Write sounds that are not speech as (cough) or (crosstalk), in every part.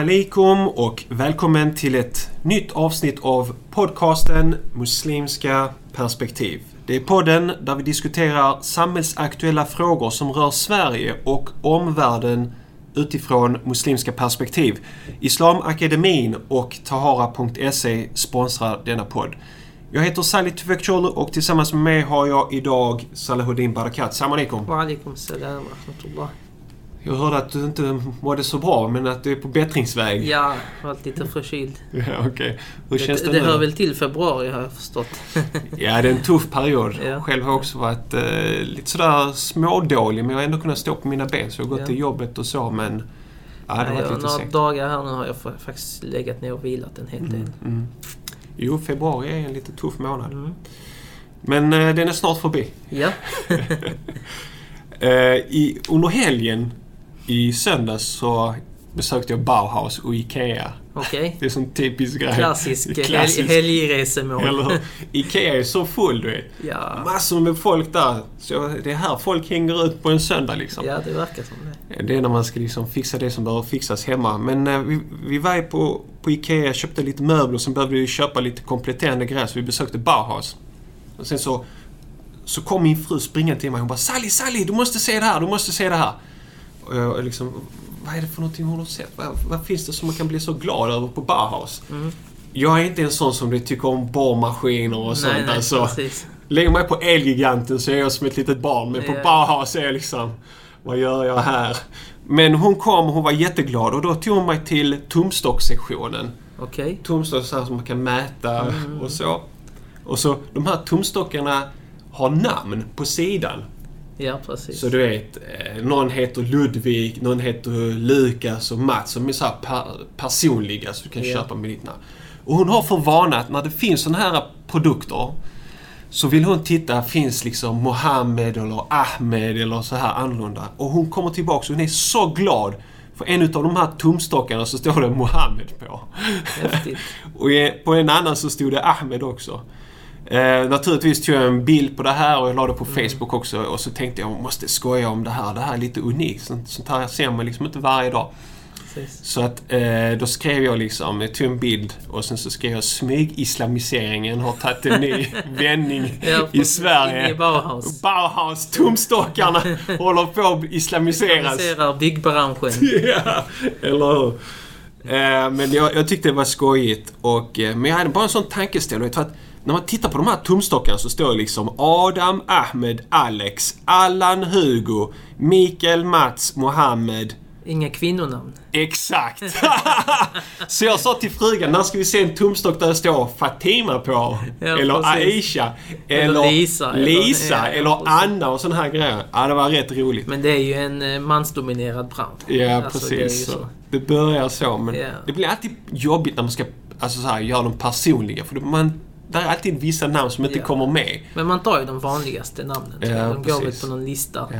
Alaikum och välkommen till ett nytt avsnitt av podcasten Muslimska perspektiv. Det är podden där vi diskuterar samhällsaktuella frågor som rör Sverige och omvärlden utifrån muslimska perspektiv. Islamakademin och Tahara.se sponsrar denna podd. Jag heter Salih Tufekcioglu och tillsammans med mig har jag idag Salahuddin Barakat. Salam alaikum. Wa alaikum salam wa rahmatullah. Jag hörde att du inte mådde så bra, men att du är på bättringsväg. Ja, jag varit lite förkyld. (laughs) Ja, okej. Hur känns Det, det, det nu? hör väl till februari har jag förstått. (laughs) Ja, det är en tuff period. Ja. Själv har jag också varit eh, lite sådär smådålig, men jag har ändå kunnat stå på mina ben. Så jag har gått Ja. till jobbet och så, men... Ja, det har varit lite några segt. dagar här nu har jag fa- faktiskt legat ner och vilat en hel del. Mm, mm. Jo, februari är en lite tuff månad. Mm. Men eh, den är snart förbi. Ja, (laughs) Eh, i, under helgen, i söndags, så besökte jag Bauhaus och IKEA. okej. Det är sån typisk grej. Klassisk, (laughs) Klassisk. helgresemål. Eller? Ikea är så full, du vet. Ja. Massor med folk där. Så det är här folk hänger ut på en söndag liksom. ja, det verkar som det. Det är när man ska liksom fixa det som behöver fixas hemma. Men eh, vi, vi var ju på, på IKEA, köpte lite möbler och sen behövde vi köpa lite kompletterande grejer så vi besökte Bauhaus. Och sen så, så kom min fru springande till mig och hon bara Sally, Sally, du måste se det här, du måste se det här. Och jag liksom, vad är det för någonting hon har sett? Vad, vad finns det som man kan bli så glad över på Bauhaus? Mm. Jag är inte en sån som tycker om borrmaskiner och sånt. nej, nej, alltså. precis. Lägger mig på Elgiganten så är jag som ett litet barn. Men på Ja. Bauhaus är jag liksom... Vad gör jag här? Men hon kom och hon var jätteglad och då tog hon mig till tumstocksektionen. Okej. Tumstock så här som man kan mäta Mm. och så. Och så de här tumstockarna har namn på sidan. Ja, precis. Så du vet, eh, någon heter Ludvig, någon heter Lukas och Mats. Som är så här per, personliga så du kan Ja. köpa med ditt namn. Och hon har för vana att när det finns sådana här produkter så vill hon titta, finns liksom Mohammed eller Ahmed eller så här annorlunda. Och hon kommer tillbaka och hon är så glad. För en utav de här tumstockarna så står det Mohammed på. (laughs) Och på en annan så stod det Ahmed också. Eh, naturligtvis tog jag en bild på det här och jag la det på Facebook också och så tänkte jag jag måste skoja om det här. Det här är lite unikt. Sånt, sånt här ser man liksom inte varje dag. precis. Så att eh, då skrev jag liksom, jag tog en bild och sen så skrev jag smyg-islamiseringen har tagit en ny (laughs) vändning i. Sverige. I Bauhaus. Bauhaus, tumstockarna (laughs) håller på att islamiseras. Organiserar byggbranschen. (laughs) Ja, eller hur? Eh, men jag, jag tyckte det var skojigt. Och, eh, men jag hade bara en sån tankeställare. Att när man tittar på de här tumstockarna så står det liksom Adam, Ahmed, Alex, Allan, Hugo, Mikael, Mats, Mohammed. Inga kvinnonamn. Exakt! (laughs) så jag sa till frugan, när ska vi se en tumstock där det står Fatima på? Ja, eller precis. Aisha? Eller Eller, Lisa, eller- Lisa, eller precis. Anna och såna här grejer. Ja, det var rätt roligt. Men det är ju en eh, mansdominerad bransch. Ja, Alltså, det precis. så. så. Det börjar så, men Ja. det blir alltid jobbigt när man ska alltså så här, göra dem personliga. För man, det är alltid vissa namn som inte Ja. kommer med. Men man tar ju de vanligaste namnen. Ja, de går väl på någon lista. Ja.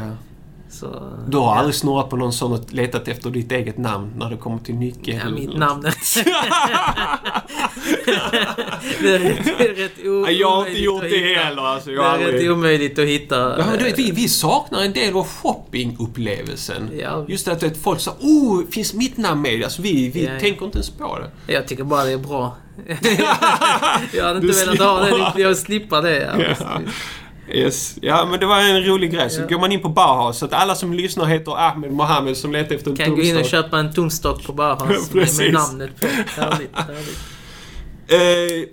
Så, Du har ja. aldrig snurrat på någon sån och letat efter ditt eget namn när det kommer till nyckel? Ja, mitt namn. (laughs) det är rätt, det är rätt o- Nej, jag har inte omöjligt gjort det heller. Alltså, Det jag har är rätt aldrig... omöjligt att hitta. Ja, men du vet, eh, vi, vi saknar en del av shoppingupplevelsen. Ja. Just att vet, folk sa oh, finns mitt namn med? Alltså, vi vi Ja, ja. tänker inte ens på det. Jag tycker bara det är bra. (laughs) jag hade Du inte velat ha slipper. det. Jag slipper det. Precis. Yes. Ja, men det var en rolig grej. Så Ja. går man in på Bauhaus, så att alla som lyssnar heter Ahmed Mohammed som letar efter en Kan gå in och köpa en tumstock på Bauhaus (laughs) med, med namnet på. Härligt, (laughs) härligt. Eh,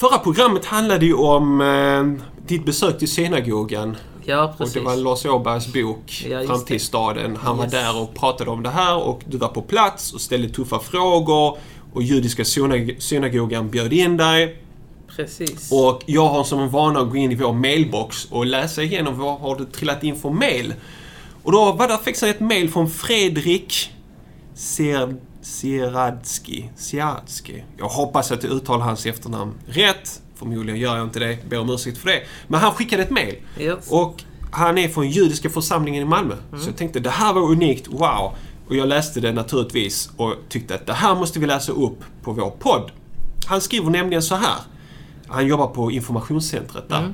förra programmet handlade ju om eh, ditt besök till synagogan. Ja, Och precis. det var Lars Åbergs bok Ja, Framtidsstaden. Han var Yes. där och pratade om det här och du var på plats och ställde tuffa frågor. Och judiska synag- synagogan bjöd in dig. Precis. Och jag har som en vana att gå in i vår mailbox och läsa igenom vad har du trillat in för mail. Och då var det faktiskt ett mail från Fredrik Ser, Sieradski. Sieradski. Jag hoppas att jag uttalar hans efternamn rätt. Förmodligen gör jag inte det. Ber om ursäkt för det. Men han skickade ett mail. Yes. Och han är från judiska församlingen i Malmö. Så jag tänkte det här var unikt. Wow! Och jag läste det naturligtvis och tyckte att det här måste vi läsa upp på vår podd. Han skriver nämligen så här. Han jobbar på informationscentret där. Mm.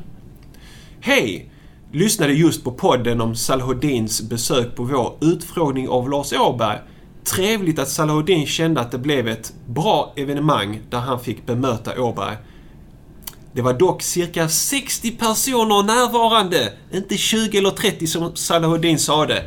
Hej! Lyssnade just på podden om Salahuddins besök på vår utfrågning av Lars Åberg. trevligt att Salahuddin kände att det blev ett bra evenemang där han fick bemöta Åberg. Det var dock cirka 60 personer närvarande, inte 20 eller 30 som Salahuddin sade.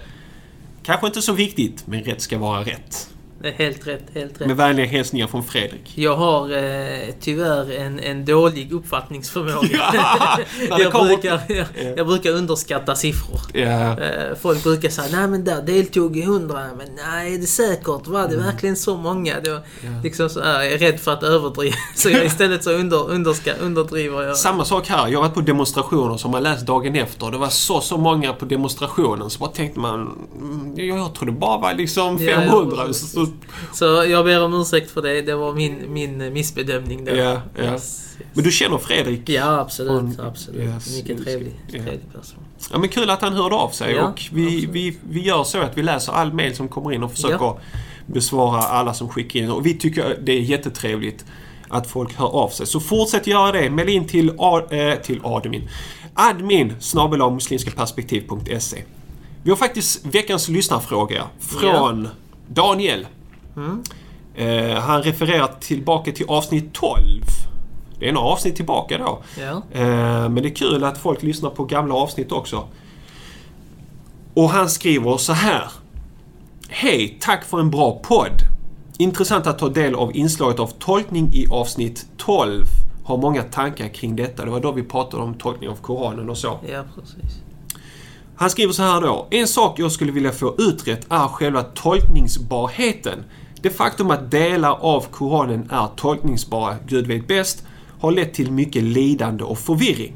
Kanske inte så viktigt, men rätt ska vara rätt. Det är helt rätt, helt rätt. Med vänliga hälsningar från Fredrik. Jag har eh, tyvärr en, en dålig uppfattningsförmåga. Ja, (laughs) jag, brukar, jag, jag brukar underskatta siffror. Ja. Eh, Folk brukar säga nej men där deltog ju hundra, men nej är det säkert? Var det verkligen så många? Det var, liksom så här, jag är rädd för att överdriva. (laughs) Så jag istället så under, underska, underdriver jag. Samma sak här. Jag har varit på demonstrationer som man läst dagen efter. Det var så, så många på demonstrationen. Så bara tänkte man... mm, Jag, jag tror det bara var liksom Ja, 500. ja. så, Så jag ber om ursäkt för det. Det var min, min missbedömning då. Ja, ja. Yes, yes. men du känner Fredrik? Ja, absolut. Från- absolut. yes, Mycket trevlig, ja. trevlig person. Ja, men kul att han hörde av sig. Ja, och vi, absolut. vi, vi gör så att vi läser all mail som kommer in och försöker besvara alla som skickar in. Och vi tycker det är jättetrevligt att folk hör av sig. Så fortsätt göra det. Mail in till, eh, till admin. admin snabel-a muslimskaperspektiv.se Vi har faktiskt veckans lyssnarfråga från Daniel. Mm. Eh, han refererar tillbaka till avsnitt 12. Det är några avsnitt tillbaka då. Ja. Eh, Men det är kul att folk lyssnar på gamla avsnitt också. Och han skriver så här. Hej, tack för en bra podd. Intressant att ta del av inslaget av tolkning i avsnitt 12. Har många tankar kring detta. Det var då vi pratade om tolkning av Koranen och så. ja, precis. Han skriver så här då. En sak jag skulle vilja få utrett är själva tolkningsbarheten. Det faktum att delar av Koranen är tolkningsbara, Gud vet bäst, har lett till mycket lidande och förvirring.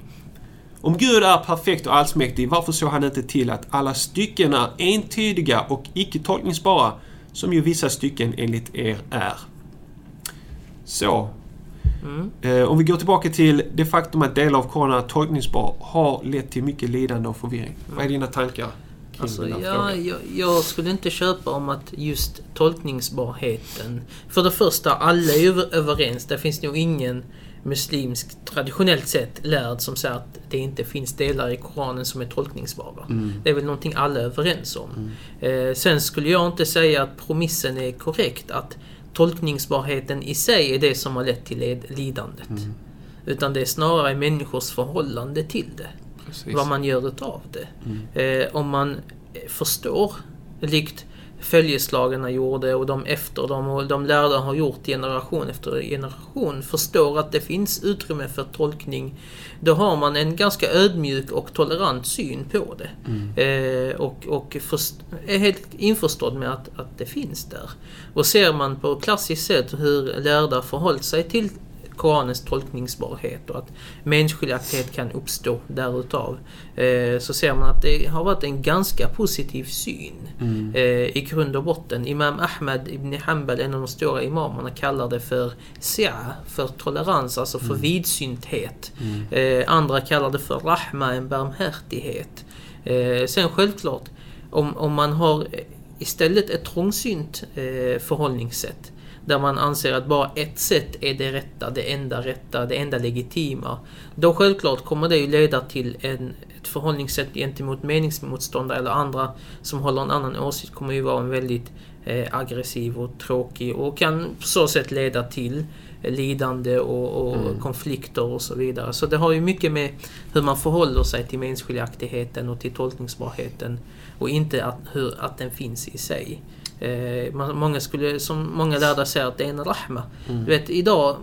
Om Gud är perfekt och allsmäktig, varför såg han inte till att alla stycken är entydiga och icke tolkningsbara, som ju vissa stycken enligt er är? Så. Mm. Eh, om vi går tillbaka till det faktum att delar av Koranen är tolkningsbar har lett till mycket lidande och förvirring. Vad är dina tankar kring Alltså, den här ja, frågan? jag, jag skulle inte köpa om att just tolkningsbarheten... För det första, alla är ju överens. Det finns nog ingen muslimsk, traditionellt sett, lärd som säger att det inte finns delar i Koranen som är tolkningsbara. Mm. Det är väl någonting alla är överens om. Eh, sen skulle jag inte säga att promissen är korrekt, att tolkningsbarheten i sig är det som har lett till lidandet. Mm. Utan det är snarare människors förhållande till det Precis. vad man gör utav det. Mm. Eh, om man förstår, likt följeslagarna gjorde och de efter dem och de lärda har gjort generation efter generation, förstår att det finns utrymme för tolkning, då har man en ganska ödmjuk och tolerant syn på det. Mm. Eh, och och först, är helt införstådd med att, att det finns där. Och ser man på klassiskt sätt hur lärda förhållit sig till Koranens tolkningsbarhet och att mänskligaktighet kan uppstå därutav. Eh, så ser man att det har varit en ganska positiv syn Mm. eh, i grund och botten. Imam Ahmed ibn Hanbal, en av de stora imamerna, kallar det för si'a, för tolerans, alltså för vidsynthet. Mm. Eh, andra kallar det för rahma, en barmhärtighet. Sen självklart, om, om man har istället ett trångsynt förhållningssätt där man anser att bara ett sätt är det rätta, det enda rätta, det enda legitima. Då självklart kommer det ju leda till en, ett förhållningssätt gentemot meningsmotståndare eller andra som håller en annan åsikt kommer ju vara en väldigt eh, aggressiv och tråkig och kan på så sätt leda till lidande och, och Mm. konflikter och så vidare. Så det har ju mycket med hur man förhåller sig till mänskligaktigheten och till tolkningsbarheten och inte att, hur, att den finns i sig. Eh, många skulle, som många lärda säger att det är en rahma. Mm. Du vet, idag,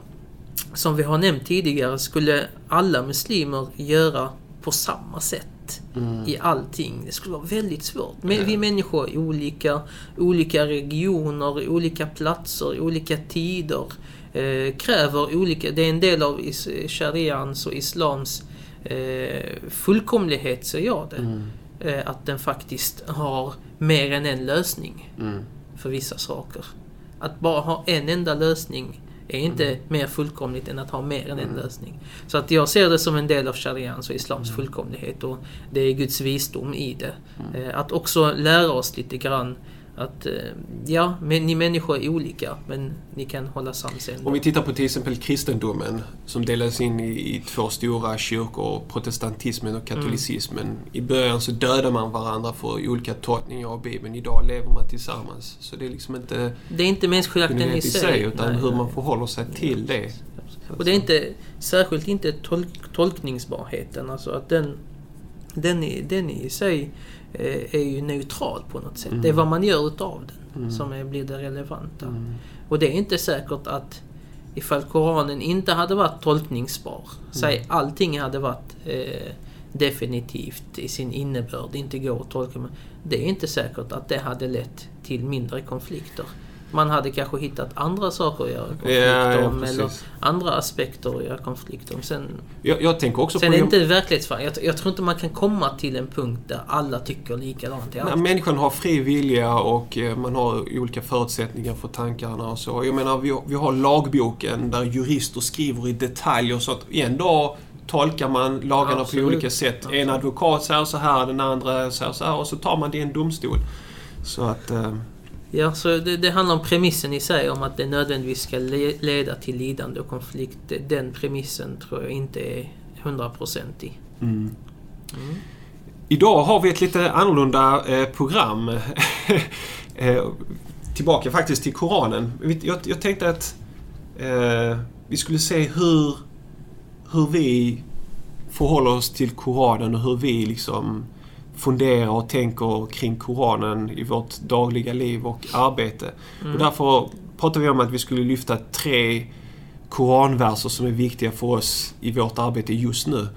som vi har nämnt tidigare, skulle alla muslimer göra på samma sätt Mm. i allting. Det skulle vara väldigt svårt. Men Ja. vi människor är olika, olika regioner, olika platser, olika tider. Eh, kräver olika, det är en del av is, sharians och islams eh, fullkomlighet, säger jag det. Mm. Eh, att den faktiskt har mer än en lösning Mm. för vissa saker. Att bara ha en enda lösning är inte mer fullkomligt än att ha mer än en lösning. Så att jag ser det som en del av sharians och islams fullkomlighet och det är Guds visdom i det. Eh, Att också lära oss lite grann att eh, ja, men ni människor är olika men ni kan hålla sams ändå. Om vi tittar på till exempel kristendomen som delades in i, i två stora kyrkor, protestantismen och katolicismen. Mm. I början så dödade man varandra för olika tolkningar av Bibeln. Idag lever man tillsammans. Så det är liksom inte Det är inte människoakten i sig. sig utan Nej, hur nej. man förhåller sig till det. Och det är inte, särskilt inte tolk, tolkningsbarheten. Alltså att den, den, i, den i sig eh, är ju neutral på något sätt. Mm. Det är vad man gör utav den Mm. som är, blir det relevanta. Mm. Och det är inte säkert att ifall Koranen inte hade varit tolkningsbar, säg allting hade varit eh, definitivt i sin innebörd, inte går att tolka. Men det är inte säkert att det hade lett till mindre konflikter. Man hade kanske hittat andra saker att göra konflikt Ja, ja, om eller andra aspekter att göra konflikt om. Sen, Jag, jag tänker också sen på... är det inte verklighetsfall. Jag, jag tror inte man kan komma till en punkt där alla tycker likadant. Nej, människan har fri vilja och eh, man har olika förutsättningar för tankarna och så. Jag menar, vi har, vi har lagboken där jurister skriver i detalj och så att en dag tolkar man lagarna Absolut. på olika sätt. En Absolut. advokat säger så här, den andra säger så här och så tar man det i en domstol. Så att... Ja, så det, det handlar om premissen i sig, om att det nödvändigtvis ska le, leda till lidande och konflikt. Den premissen tror jag inte är hundraprocentig. mm. Idag har vi ett lite annorlunda eh, program. (laughs) eh, tillbaka faktiskt till Koranen. Jag, jag tänkte att eh, vi skulle se hur, hur vi förhåller oss till Koranen och hur vi liksom funderar och tänker kring Koranen i vårt dagliga liv och arbete. Mm. Och därför pratar vi om att vi skulle lyfta tre koranverser som är viktiga för oss i vårt arbete just nu.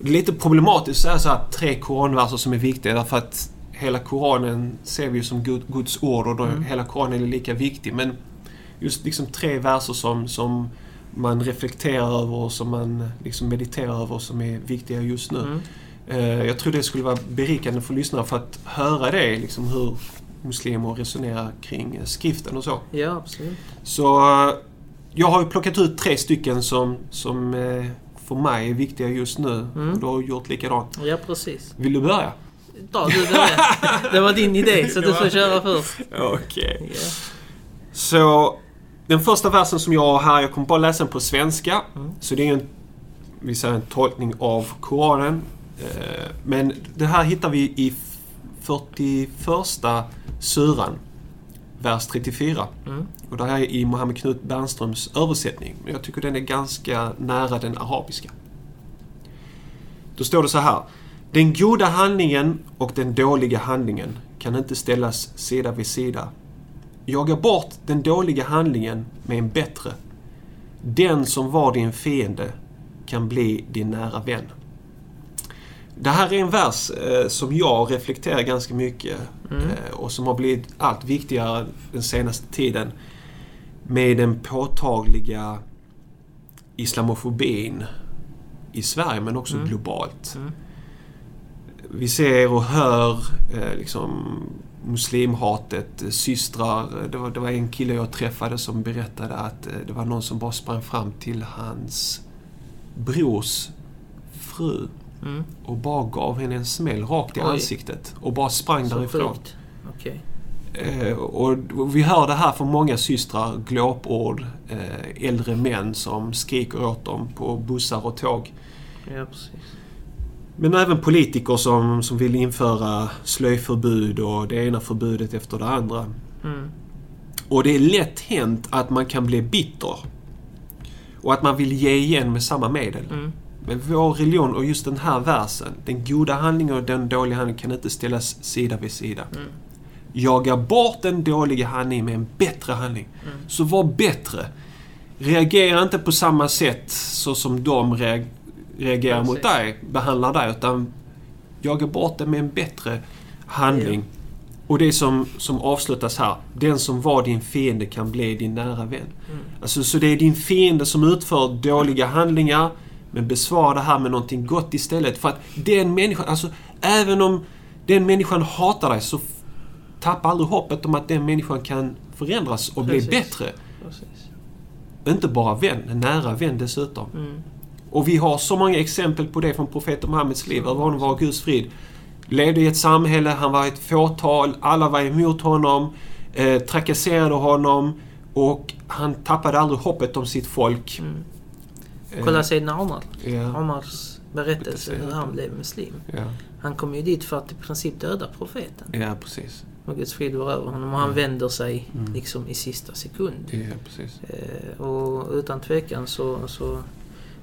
Det är lite problematiskt att säga så här, tre koranverser som är viktiga därför att hela koranen ser vi ju som Gud- Guds ord och då Mm. hela koranen är lika viktig. Men just liksom tre verser som, som man reflekterar över och som man liksom mediterar över och som är viktiga just nu. Mm. Eh, Jag tror det skulle vara berikande för lyssnare för att höra det, liksom hur muslimer resonerar kring eh, skriften och så. Ja, absolut. Så eh, jag har ju plockat ut tre stycken som, som för mig är viktiga just nu. Mm. Du har gjort likadant. Ja, precis. Vill du börja? Ta du det. Det var din idé, så du får köra först. Okej. Ja. Så den första versen som jag har här, jag kommer bara läsa den på svenska. Mm. Så det är en, vi säger en tolkning av Koranen. Eh, Men det här hittar vi i 41 suran, vers 34. Mm. Och det här är i Mohammed Knut Bernströms översättning. Men jag tycker den är ganska nära den arabiska. Då står det så här. Den goda handlingen och den dåliga handlingen kan inte ställas sida vid sida. Jaga bort den dåliga handlingen med en bättre. Den som var din fiende kan bli din nära vän. Det här är en vers eh, som jag reflekterar ganska mycket Mm. eh, och som har blivit allt viktigare den senaste tiden med den påtagliga islamofobin i Sverige men också Mm. globalt. Mm. Vi ser och hör eh, liksom muslimhatet, systrar. Det var, det var en kille jag träffade som berättade att det var någon som bara sprang fram till hans brors fru Mm. och bara gav henne en smäll rakt i Oj. ansiktet och bara sprang Så därifrån. Okej. Eh, och vi hör det här från många systrar, glåpord, eh, äldre män som skriker åt dem på bussar och tåg. Ja, precis. Men även politiker som, som vill införa slöjförbud och det ena förbudet efter det andra. Mm. Och det är lätt hänt att man kan bli bitter. Och att man vill ge igen med samma medel. Mm. Men vår religion och just den här versen, den goda handlingen och den dåliga handlingen kan inte ställas sida vid sida. Mm. Jaga bort den dåliga handlingen med en bättre handling. Mm. Så var bättre. Reagera inte på samma sätt så som de reag- reagerar mot dig, behandlar dig, utan jaga bort det med en bättre handling. Och det som, som avslutas här. Den som var din fiende kan bli din nära vän. Mm. Alltså, så det är din fiende som utför dåliga handlingar, men besvara det här med någonting gott istället. För att den människan, alltså även om den människan hatar dig så tappa aldrig hoppet om att den människan kan förändras och Precis. bli bättre. Precis. Inte bara vän, en nära vän dessutom. Mm. Och vi har så många exempel på det från profeten Muhammeds liv. Över honom var Guds frid. levde i ett samhälle, han var ett fåtal, alla var emot honom, eh, trakasserade honom och han tappade aldrig hoppet om sitt folk. Mm. Eh, Kolla Sayyidina Omar. Ja, Omars berättelse hur han blev muslim. ja, Han kom ju dit för att i princip döda profeten. ja, precis. Och Guds frid var över honom och han Mm. vänder sig Mm. liksom i sista sekund. Ja, precis. Eh, och utan tvekan så... så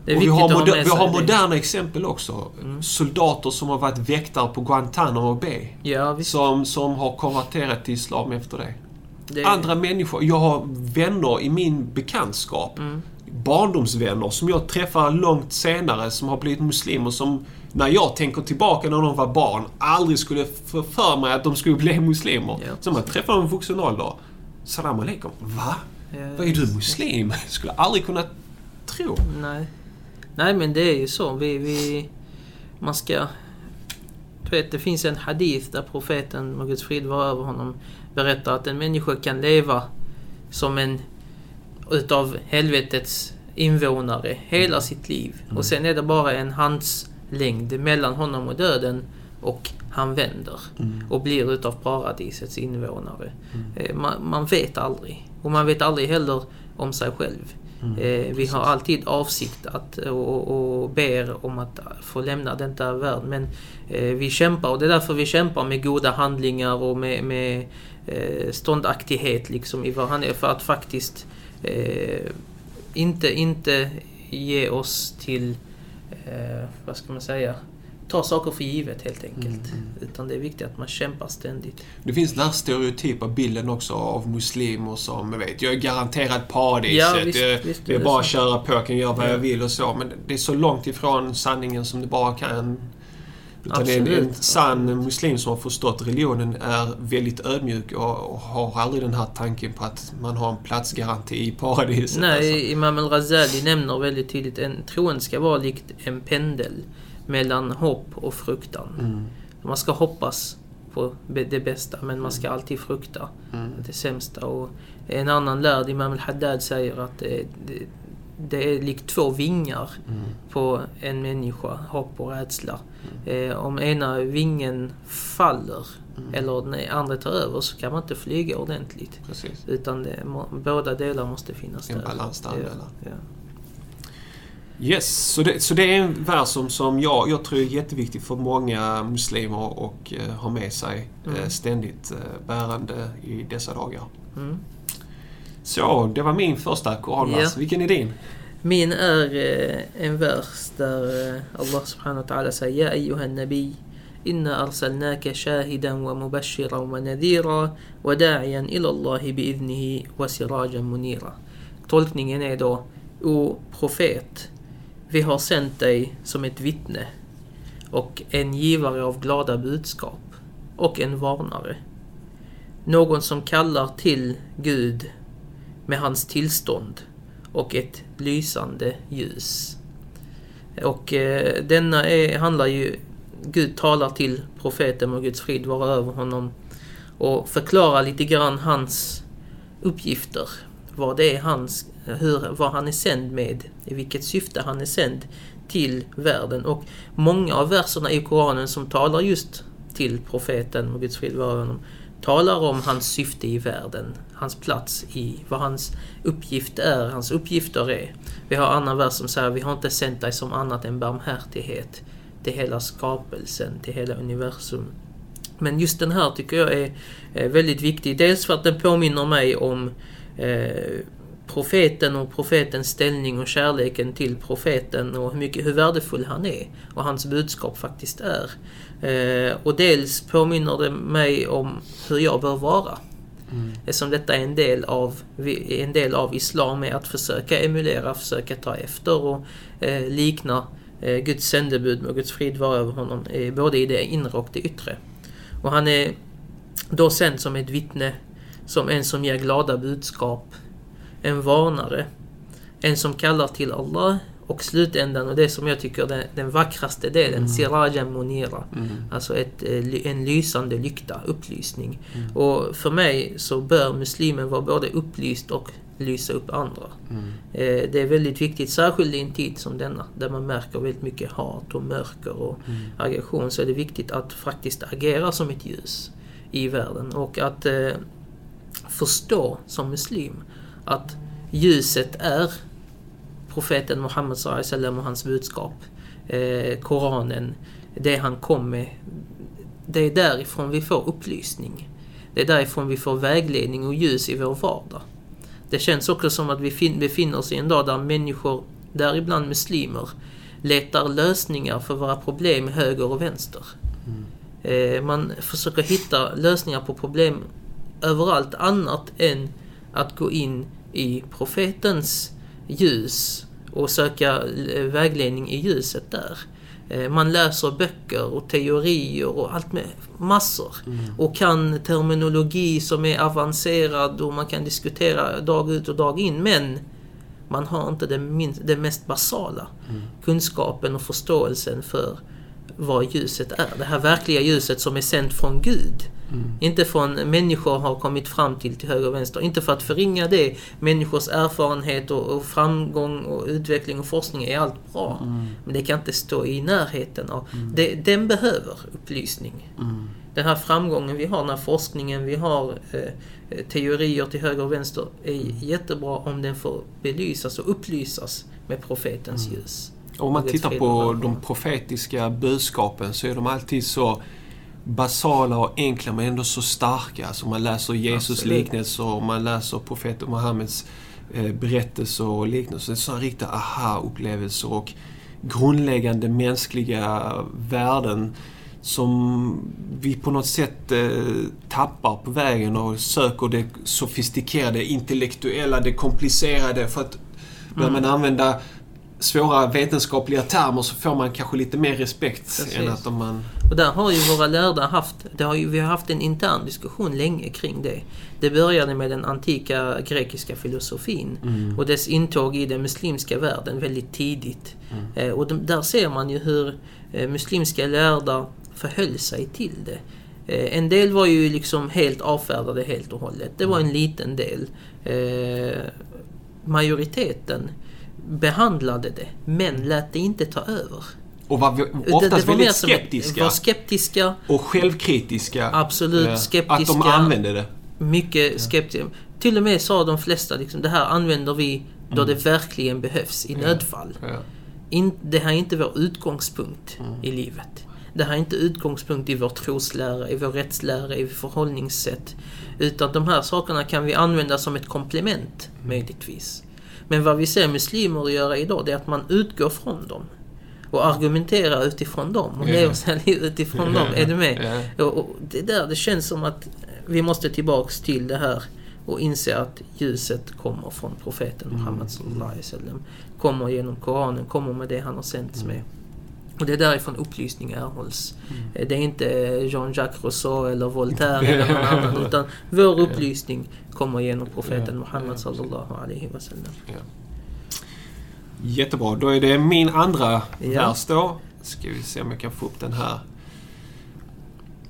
det är och vi har, ha moder- med vi har det. moderna exempel också. Mm. Soldater som har varit väktare på Guantanamo Bay. Ja, visst. Som, som har konverterat till islam efter det. Det, Andra människor. Jag har vänner i min bekantskap. Mm, Barndomsvänner som jag träffar långt senare som har blivit muslimer som när jag tänker tillbaka när de var barn aldrig skulle få för mig att de skulle bli (laughs) muslimer. Ja. Så man träffar dem i vuxen ålder. Salam aleikum. Va? ja, Vad är du muslim? (laughs) skulle aldrig kunna tro. Nej. Nej, men det är ju så. Vi, vi, man ska... Du vet, det finns en hadith där profeten, må Guds frid vara över honom, berättar att en människa kan leva som en utav helvetets invånare hela sitt liv. Och sen är det bara en handslängd mellan honom och döden och han vänder och blir utav paradisets invånare. Eh, Man, man vet aldrig. Och man vet aldrig heller om sig själv. Eh, vi har alltid avsikt att och, och ber om att få lämna denna värld. Men eh, vi kämpar och det är därför vi kämpar med goda handlingar och med, med eh, ståndaktighet liksom i vad han är. För att faktiskt eh, inte, inte ge oss till, eh, vad ska man säga, ta saker för givet helt enkelt. Mm, Utan det är viktigt att man kämpar ständigt. Det finns den här stereotypa bilden också av muslimer som, jag vet, jag är garanterad paradiset. Ja, visst, det, visst, det är bara att köra på, jag kan göra vad Ja. jag vill och så. Men det är så långt ifrån sanningen som det bara kan. Utan det är en, sann muslim som har förstått religionen är väldigt ödmjuk och, har aldrig den här tanken på att man har en platsgaranti i paradiset. Nej, alltså. Imam al-Ghazali nämner väldigt tydligt en troende ska vara likt en pendel mellan hopp och fruktan. Mm, Man ska hoppas på det bästa men man ska alltid frukta mm, det sämsta. Och en annan lärd, Imam al-Haddad, säger att det, är likt två vingar mm, på en människa, hopp och rädsla. Eh, om ena vingen faller mm. eller den andra tar över så kan man inte flyga ordentligt. Precis. Utan det, må, båda delar måste finnas En där. balans Ja, däremellan. ja. Yes, så det, så det är en vers som, som jag, jag tror är jätteviktig för många muslimer och eh, ha med sig eh, Mm. ständigt eh, bärande i dessa dagar. Så, det var min första koranvers. Ja. Vilken är din? Min är eh, en vers där eh, Allah subhanahu wa ta'ala säger Ja ayyuhan nabi Inna arsalnaka shahidan wa mubashiran wa nadhira wa da'iyan ila Allah bi'idnihi wa sirajan munira. Tolkningen är då O profet, vi har sänt dig som ett vittne och en givare av glada budskap och en varnare. Någon som kallar till Gud med hans tillstånd och ett lysande ljus. Och eh, denna är, handlar ju... Gud talar till profeten och Guds frid vara över honom och förklarar lite grann hans uppgifter. Vad det är hans, hur, vad han är sänd med, i vilket syfte han är sänd till världen. Och många av verserna i Koranen som talar just till profeten och Guds frid vara över honom talar om hans syfte i världen, hans plats i vad hans uppgift är, hans uppgifter är. Vi har annan vers som säger vi har inte sänt dig som annat än barmhärtighet till hela skapelsen, till hela universum. Men just den här tycker jag är väldigt viktig. Dels för att den påminner mig om eh, profeten och profetens ställning och kärleken till profeten och hur, mycket, hur värdefull han är och hans budskap faktiskt är. Eh, och dels påminner det mig om hur jag bör vara. Mm. Eftersom detta är en del av, en del av Islam är att försöka emulera, försöka ta efter och eh, likna eh, Guds sändebud och Guds frid vara över honom, eh, både i det inre och det yttre. Och han är då sänd som ett vittne, som en som ger glada budskap, en varnare, en som kallar till Allah och slutändan, och det som jag tycker är den, den vackraste delen, Mm. Sirajan Munira. Mm. Alltså ett, eh, en lysande lykta, upplysning. Mm. Och för mig så bör muslimen vara både upplyst och lysa upp andra. Mm. Eh, det är väldigt viktigt, särskilt i en tid som denna, där man märker väldigt mycket hat och mörker och Mm. aggression, så är det viktigt att faktiskt agera som ett ljus i världen och att eh, förstå som muslim att ljuset är profeten Muhammed wasallam och hans budskap. Eh, Koranen, det han kom med. Det är därifrån vi får upplysning. Det är därifrån vi får vägledning och ljus i vår vardag. Det känns också som att vi fin- befinner oss i en dag där människor, däribland muslimer, letar lösningar för våra problem höger och vänster. Eh, man försöker hitta lösningar på problem överallt annat än att gå in i profetens ljus och söka eh, vägledning i ljuset där. Eh, Man läser böcker och teorier och allt med massor. Och kan terminologi som är avancerad och man kan diskutera dag ut och dag in. Men man har inte det, minst, det mest basala. Kunskapen och förståelsen för vad ljuset är. Det här verkliga ljuset som är sänt från Gud. Inte från människor har kommit fram till till höger och vänster. Inte för att förringa det. Människors erfarenhet och, och framgång och utveckling och forskning är allt bra. Men det kan inte stå i närheten av... Det, den behöver upplysning. Mm. Den här framgången vi har, den här forskningen vi har, eh, eh, teorier till höger och vänster, är jättebra om den får belysas och upplysas med profetens ljus. Om man tittar på de profetiska budskapen så är de alltid så basala och enkla men ändå så starka. Alltså man läser Jesus liknelser och man läser profeten Muhammeds eh, berättelser och liknelser. Det är sådana riktiga aha-upplevelser och grundläggande mänskliga värden som vi på något sätt eh, tappar på vägen och söker det sofistikerade, intellektuella, det komplicerade för att börjar man använda svåra vetenskapliga termer så får man kanske lite mer respekt Precis. än att om man... Och där har ju våra lärda haft, det har ju, vi har haft en intern diskussion länge kring det. Det började med den antika grekiska filosofin och dess intåg i den muslimska världen väldigt tidigt. Eh, och de, där ser man ju hur eh, muslimska lärda förhöll sig till det. Eh, en del var ju liksom helt avfärdade helt och hållet. Det var en liten del. Majoriteten behandlade det, men lät det inte ta över. Och var vi- Det- oftast det var väldigt skeptiska. Var skeptiska, och självkritiska. Absolut eh, skeptiska. Att de använde det. mycket skeptiska. Till och med sa de flesta liksom, det här använder vi då det verkligen behövs i nödfall. Ja. In, det här är inte vår utgångspunkt i livet. Det här är inte utgångspunkt i vår troslära, i vår rättslära, i vårt förhållningssätt. Utan de här sakerna kan vi använda som ett komplement, möjligtvis. Men vad vi ser muslimer göra idag, det är att man utgår från dem. Och argumenterar utifrån dem. Och sina liv utifrån dem. Är du med? Ja. Och, och det där, det känns som att vi måste tillbaks till det här och inse att ljuset kommer från profeten Muhammed sallallahu alaihi wasallam. Kommer genom Koranen, kommer med det han har sänts med. Och det är därifrån upplysning erhålls. Eh, Det är inte Jean-Jacques Rousseau eller Voltaire (laughs) eller någon annan utan vår upplysning kommer genom profeten Ja. Muhammed sallallahu alaihi wasallam. Jättebra. Då är det min andra Ja. vers då. Ska vi se om jag kan få upp den här.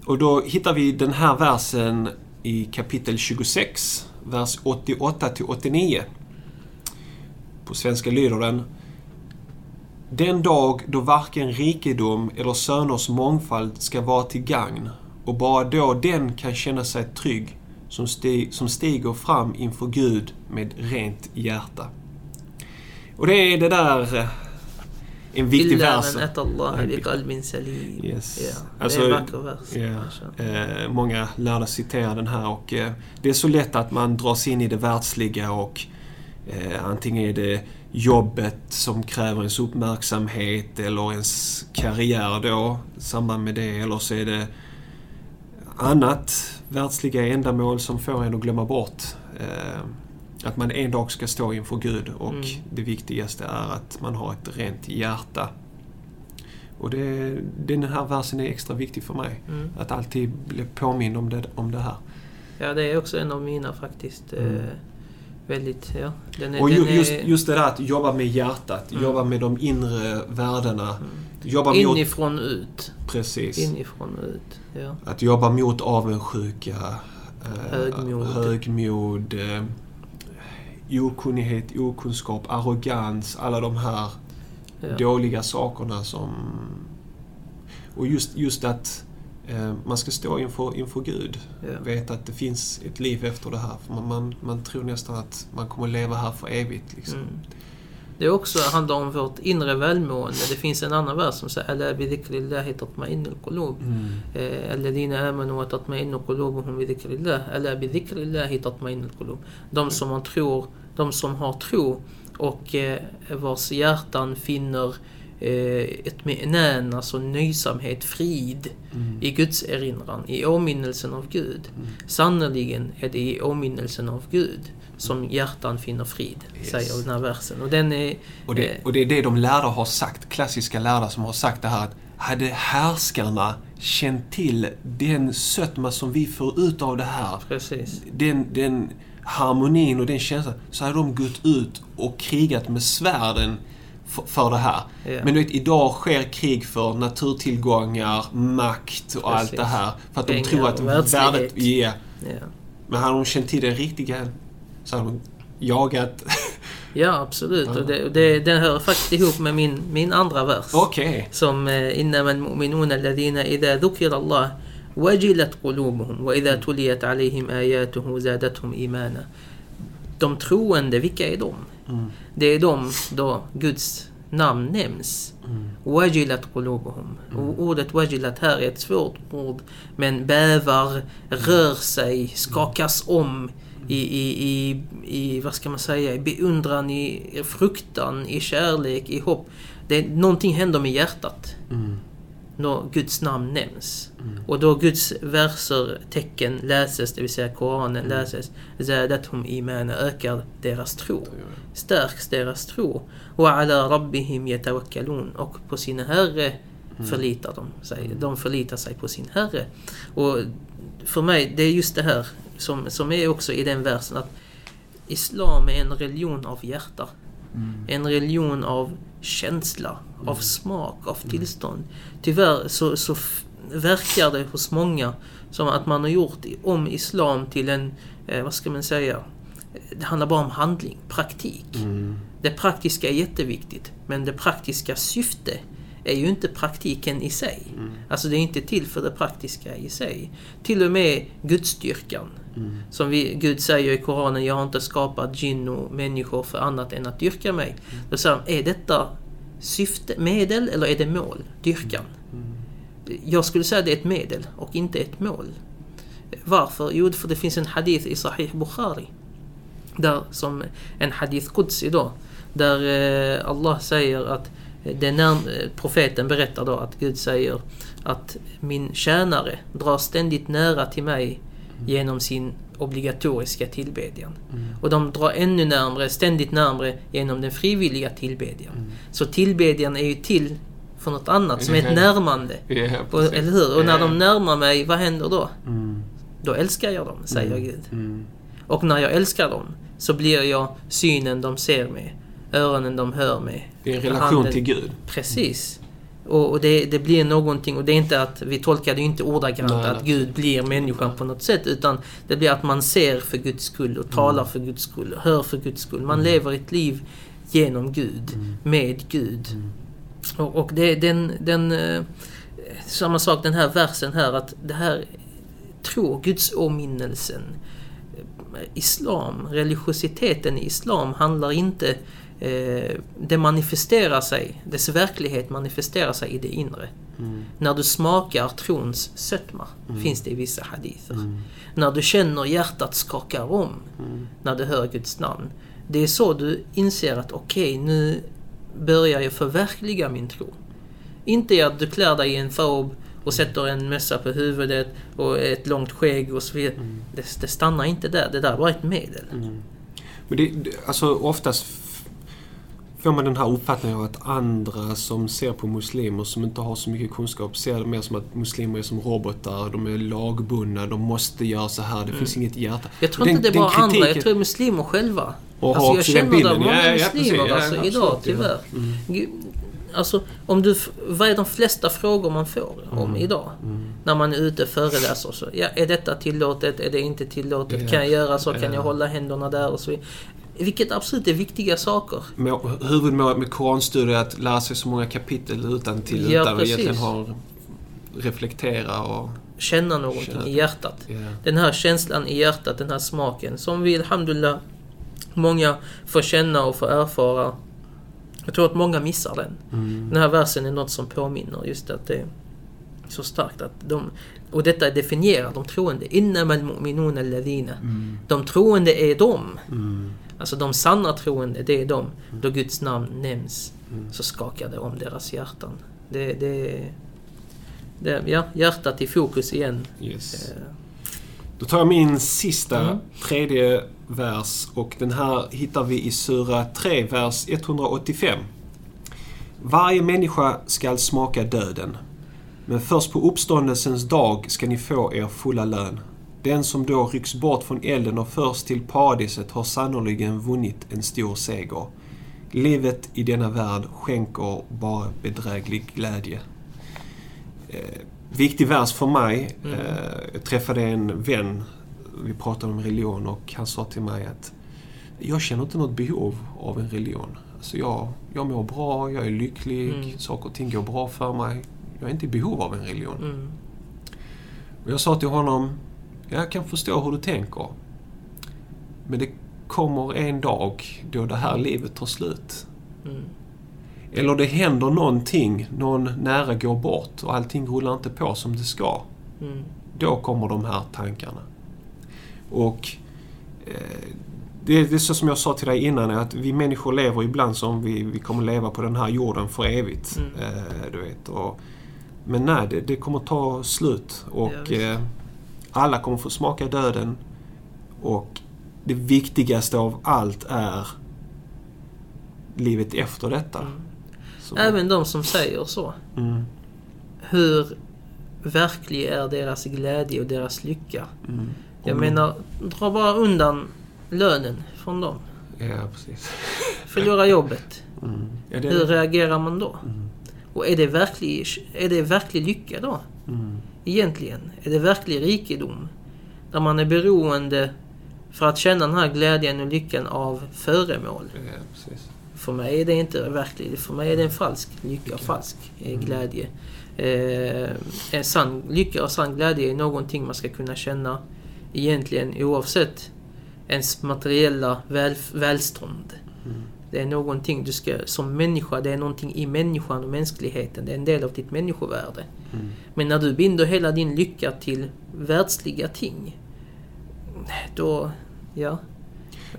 Och då hittar vi den här versen i kapitel 26, vers 88 till 89. På svenska lyder den Den dag då varken rikedom eller söners mångfald ska vara till gagn och bara då den kan känna sig trygg som, sti- som stiger fram inför Gud med rent hjärta. Och det är det där... eh, En viktig vers. Yes. Det Alltså, är en vacker vers. Mashallah. eh, många lärda citerar den här och eh, det är så lätt att man dras in i det världsliga och eh, antingen är det jobbet som kräver ens uppmärksamhet eller ens karriär då i samband med det eller så är det annat världsliga ändamål som får en att glömma bort eh, att man en dag ska stå inför Gud och Mm. det viktigaste är att man har ett rent hjärta. Och det, den här versen är extra viktig för mig. Mm. Att alltid bli påmind om det, om det här. Ja, det är också en av mina faktiskt. Eh, Mm. Väldigt, ja. Den är, Och den ju, är, just, just det där att jobba med hjärtat, Mm. jobba med de inre värdena. Mm. Jobba mot... Inifrån ut. Precis. Inifrån ut. Ja. Att jobba mot avundsjuka, eh, Högmod. högmod eh, okunnighet, okunskap, arrogans, alla de här Ja. dåliga sakerna som... Och just, just att man ska stå inför, inför Gud. Ja. Veta att det finns ett liv efter det här. Man, man, man tror nästan att man kommer leva här för evigt. Liksom. Mm. Det är också handlar om vårt inre välmående. Det finns en annan vers som säger Alla bidhikrillahi tatma'innul qulub. Mm. Eh, Alladhina amanu wa tatma'innu qulubuhum bidhikrillah. Alla bidhikrillahi tatma'innul qulub. De som man tror, de som har tro och eh, vars hjärtan finner eh, ett menän, alltså nöjsamhet, frid Mm. i Guds erinran, i åminnelsen av Gud. Mm. Sannerligen är det i åminnelsen av Gud som hjärtan finner frid, Yes. säger den här versen. Och den är... Och, det, eh, och det är det de lärda har sagt, klassiska lärda som har sagt det här att hade härskarna känt till den sötma som vi får ut av det här, Precis. den, den harmonin och den känslan, så hade de gått ut och krigat med svärden för det här. Yeah. Men du vet, idag sker krig för naturtillgångar, makt och Precis. allt det här. För att Pengar, de tror att värdet... Yeah. Yeah. Men hade de känt till det riktiga så hade de jagat... ja, absolut. Och det, det, den hör faktiskt ihop med min, min andra vers. Okej. Okay. Som eh, Innan man mu'minuna alladhina idha dhukira Allah wajilat qulubuhum wa idha tuliyat alayhim ayatuhu zadatuhum imana. De troende, vilka är de? Mm. Det är de då Guds namn nämns. Mm. Wajilat qulubuhum. Och ordet wajilat här är ett svårt ord. Men bävar, rör sig, skakas om i, i, i, i, vad ska man säga, i beundran, i fruktan, i kärlek, i hopp. Det, någonting händer med hjärtat Mm. När Guds namn nämns. Mm. Och då Guds verser, tecken läses, det vill säga Koranen läses, zadathum imana, ökar deras tro. Stärks deras tro. Och ala rabbihim yatawakkalun. Och på sin Herre förlitar de sig. De förlitar sig på sin Herre. Och för mig, det är just det här som, som är också i den versen att Islam är en religion av hjärta. Mm. En religion av känsla, av smak, av tillstånd. Tyvärr så, så verkar det hos många som att man har gjort om Islam till en, eh, vad ska man säga, det handlar bara om handling, praktik. Mm. Det praktiska är jätteviktigt, men det praktiska syfte är ju inte praktiken i sig. Mm. Alltså det är inte till för det praktiska i sig. Till och med Gudsstyrkan. Mm. Som vi, Gud säger i Koranen, jag har inte skapat jinn och människor för annat än att dyrka mig. Då säger han, är detta syfte, medel eller är det mål? Dyrkan. Jag skulle säga det är ett medel och inte ett mål. Varför? Jo, för det finns en hadith i Sahih Bukhari. Där, som en hadith Qudsi då. Där eh, Allah säger att det när, eh, profeten berättar då att Gud säger att min tjänare drar ständigt nära till mig genom sin obligatoriska tillbedjan. Och de drar ännu närmre, ständigt närmre genom den frivilliga tillbedjan. Så tillbedjan är ju till för något annat som är ett närmande. (laughs) Ja, Och, eller hur? Och när de närmar mig, vad händer då? Mm. Då älskar jag dem, säger Gud. Mm. Och när jag älskar dem så blir jag synen de ser med, öronen de hör med. Det är en relation handen- till Gud. Precis. Och, och det, det blir någonting, och det är inte att, vi tolkar det ju inte ordagrant Nej, att nej. Gud blir människan på något sätt, utan det blir att man ser för Guds skull och talar Mm. för Guds skull och hör för Guds skull. Man lever ett liv genom Gud, Mm. med Gud. Och, och det är den, den eh, samma sak den här versen här att det här tro, Guds åminnelsen, eh, Islam, religiositeten i Islam handlar inte det manifesterar sig, dess verklighet manifesterar sig i det inre. Mm. När du smakar trons sötma, finns det i vissa hadither. Mm. När du känner hjärtat skakar om Mm. när du hör Guds namn. Det är så du inser att okej, nu börjar jag förverkliga min tro. Inte att du klär dig i en fob och sätter en mössa på huvudet och ett långt skägg och så vidare. Det, det stannar inte där, det där var ett medel. Mm. Men det, alltså oftast får man den här uppfattningen av att andra som ser på muslimer som inte har så mycket kunskap ser det mer som att muslimer är som robotar, de är lagbundna, de måste göra så här, det finns inget hjärta. Jag tror Den- inte det är bara andra, jag tror muslimer själva. Och alltså jag känner bilden. det många Ja, ja, muslimer. Ja, alltså, absolut, idag tyvärr. Mm. Gud, Alltså, om du, vad är de flesta frågor man får om idag? Mm. När man är ute och föreläser. Så, ja, är detta tillåtet? Är det inte tillåtet? Ja. Kan jag göra så? Kan Ja. jag hålla händerna där? Och så. Vilket absolut är viktiga saker. Må- Huvudmålet med koranstudier är att lära sig så många kapitel utan till Ja, utan att precis. egentligen ha reflektera och... Känna någonting Känna. i hjärtat. Ja. Den här känslan i hjärtat, den här smaken som vi alhamdulillah många får känna och får erfara. Jag tror att många missar den. Mm. Den här versen är något som påminner just att det är så starkt att de... Och detta definierar de troende. Innamal mu'minuna alladhina. Mm. De troende är de. Mm. Alltså de sanna troende, det är de. Då Guds namn nämns Mm. så skakar det om deras hjärtan. Det, det, det, ja, hjärtat i fokus igen. Yes. Eh, Då tar jag min sista, Mm. tredje vers och den här hittar vi i Sura 3, vers 185. Varje människa skall smaka döden. Men först på uppståndelsens dag ska ni få er fulla lön. Den som då rycks bort från elden och förs till paradiset har sannoliken vunnit en stor seger. Livet i denna värld skänker bara bedräglig glädje. Eh, viktig vers för mig. Mm. Eh, jag träffade en vän, vi pratade om religion och han sa till mig att jag känner inte något behov av en religion. Alltså jag, jag mår bra, jag är lycklig, Mm. saker och ting går bra för mig. Jag är inte i behov av en religion. mm, Och jag sa till honom, jag kan förstå hur du tänker. Men det kommer en dag då det här livet tar slut. mm, Eller det händer någonting, någon nära går bort och allting rullar inte på som det ska. mm, Då kommer de här tankarna. Och eh, det, det är så som jag sa till dig innan, att vi människor lever ibland som vi, vi kommer leva på den här jorden för evigt. Mm. Eh, du vet, och, men nej, det, det kommer ta slut. Ja, Och visst. Alla kommer få smaka döden. Och det viktigaste av allt är livet efter detta. mm. Även de som säger så. Mm, Hur verklig är deras glädje och deras lycka? mm. Jag menar, dra bara undan lönen från dem. Ja, precis. (laughs) Förlora jobbet. Mm. Ja, det, Hur reagerar man då? Mm. Och är det verklig, är det verklig lycka då? Egentligen? Är det verklig rikedom? Där man är beroende för att känna den här glädjen och lyckan av föremål. Ja. För mig är det inte verkligt. För mig är det en falsk lycka och falsk eh, Mm. glädje. Eh, en sann lycka och sann glädje är någonting man ska kunna känna egentligen oavsett ens materiella väl, välstånd. Mm. Det är någonting du ska, som människa, det är någonting i människan och mänskligheten. Det är en del av ditt människovärde. Mm. Men när du binder hela din lycka till världsliga ting, då, ja.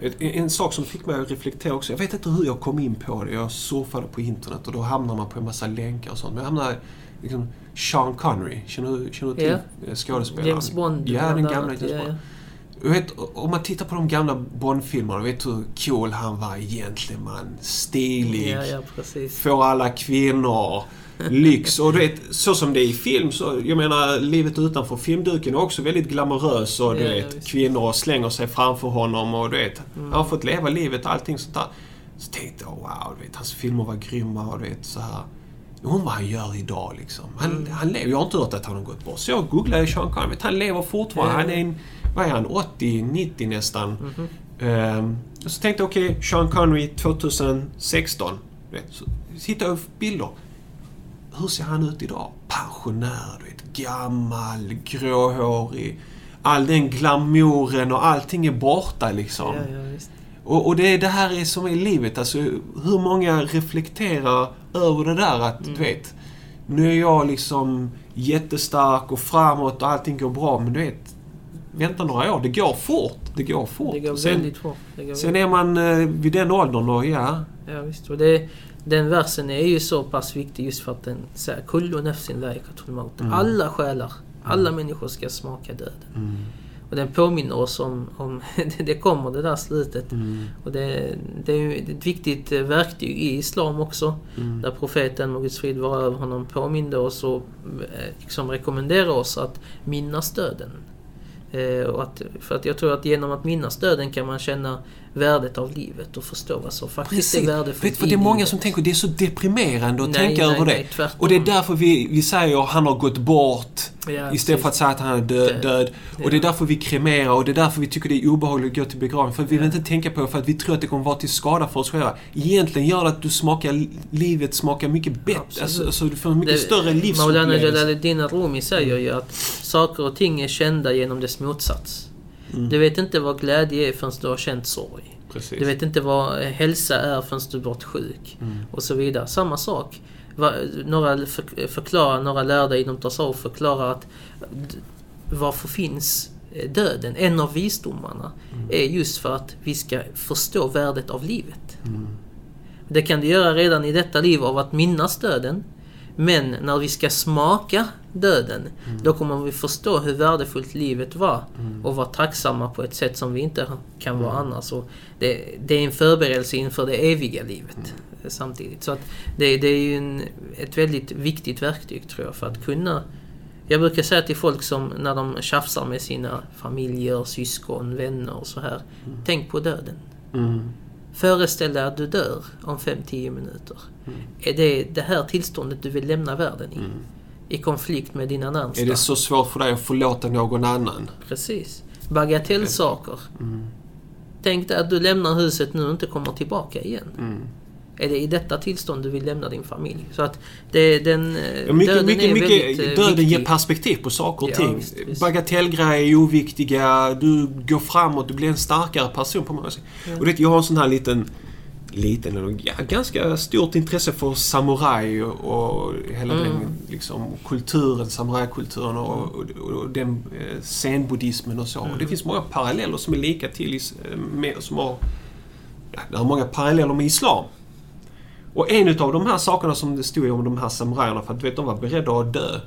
En, en sak som fick mig att reflektera också. Jag vet inte hur jag kom in på det. Jag surfade på internet och då hamnar man på en massa länkar och sånt. Men jag hamnade liksom Sean Connery. Känner du, känner du till Ja. eh, skådespelaren? James Bond. Ja, den gamla. James Ja, Bond. ja. Jag vet, om man tittar på de gamla Bond-filmerna, vet du hur cool han var egentligen man. Stilig. Ja, ja. Får alla kvinnor. Lyx. Och du vet, så som det är i film så, jag menar, livet utanför filmduken är också väldigt glamorös och du Ja, vet, visst. kvinnor slänger sig framför honom och du vet, Mm. han har fått leva livet och allting sånt där. Så tänkte jag, wow, du vet, hans filmer var grymma och du vet så här. Undrar vad han gör idag liksom. Han, Mm. han lever, jag har inte hört att han har gått bort. Så jag googlade Sean Connery, han lever fortfarande. Ja. Han är en, vad är han, 80, 90 nästan. Mhm. Ehm, och så tänkte jag, okej, Sean Connery 2016. du Vet, så hittade jag bilder. Hur ser han ut idag? Pensionär, du vet, gammal, gråhårig. All den glamouren och allting är borta liksom. Ja, ja. Och, och det är det här är som är livet. Alltså, hur många reflekterar över det där att, Mm. du vet, nu är jag liksom jättestark och framåt och allting går bra, men du vet, vänta några år. Det går fort. Det går fort. Det går sen, väldigt fort. Går sen är man eh, vid den åldern och ja, Ja, visst. Och det, den versen är ju så pass viktig just för att den säger Kullu nafsin dha'iqatul maut. Mm. Alla själar, alla människor ska smaka döden. mm, Och den påminner oss om, om (laughs) det kommer det där slutet. mm, Och det, det är ett viktigt eh, verktyg i Islam också. mm, Där profeten, Guds frid vara över honom, påminde oss och eh, liksom rekommenderar oss att minnas döden. Eh, och att, för att jag tror att genom att minnas döden kan man känna värdet av livet och förstå vad som faktiskt Precis. är värdefullt i det är många som tänker det är så deprimerande att Nej, tänka nej, över det. nej, tvärtom. Och det är därför vi, vi säger han har gått bort. Ja, Istället för att säga att han är död. Död. död. Och det är Ja. därför vi kremerar och det är därför vi tycker det är obehagligt att gå till begravning. För vi vill Ja. inte tänka på det för att vi tror att det kommer vara till skada för oss själva. Egentligen gör det att du smakar, livet smakar mycket bättre. Alltså, alltså du får en mycket Det- större Maulana livsupplevelse. Jalaluddin Rumi säger ju att saker och ting är kända genom dess motsats. Mm. Du vet inte vad glädje är förrän du har känt sorg. Precis. Du vet inte vad hälsa är förrän du varit sjuk. Mm. Och så vidare. Samma sak. Några för, förklarar, några lärda inom Tasawuf förklarar att varför finns eh, döden? En av visdomarna är just för att vi ska förstå värdet av livet. Mm. Det kan du göra redan i detta liv av att minnas döden. Men när vi ska smaka döden, då kommer vi förstå hur värdefullt livet var och vara tacksamma på ett sätt som vi inte kan vara annars. Och det, det är en förberedelse inför det eviga livet eh, samtidigt. Så att det, det är ju en, ett väldigt viktigt verktyg tror jag för att kunna jag brukar säga till folk som när de tjafsar med sina familjer, syskon, vänner och så här. Tänk på döden. Mm. Föreställ dig att du dör om 5-10 minuter. Är det det här tillståndet du vill lämna världen i? I konflikt med dina närmsta? Är det så svårt för dig att förlåta någon annan? Precis. Bagatellsaker. Mm. Tänk dig att du lämnar huset nu och inte kommer tillbaka igen. Mm. Är det i detta tillstånd du vill lämna din familj? Så att det, den, eh, Ja, mycket, döden mycket, är mycket, väldigt eh, döden ger viktig. perspektiv på saker och Ja, ting. visst, visst. Bagatellgrejer är oviktiga, du går framåt, du blir en starkare person på många sätt. Ja. Och det, jag har en sån här liten, liten, ja, ganska stort intresse för samuraj och, hela Mm. den liksom, kulturen, samurajkulturen och, och, och den eh, zenbuddhismen och så. Och det Mm. finns många paralleller som är lika till, med, som har, ja, det har många paralleller med Islam. Och en utav de här sakerna som det stod om de här samurajerna, för att du vet, de var beredda att dö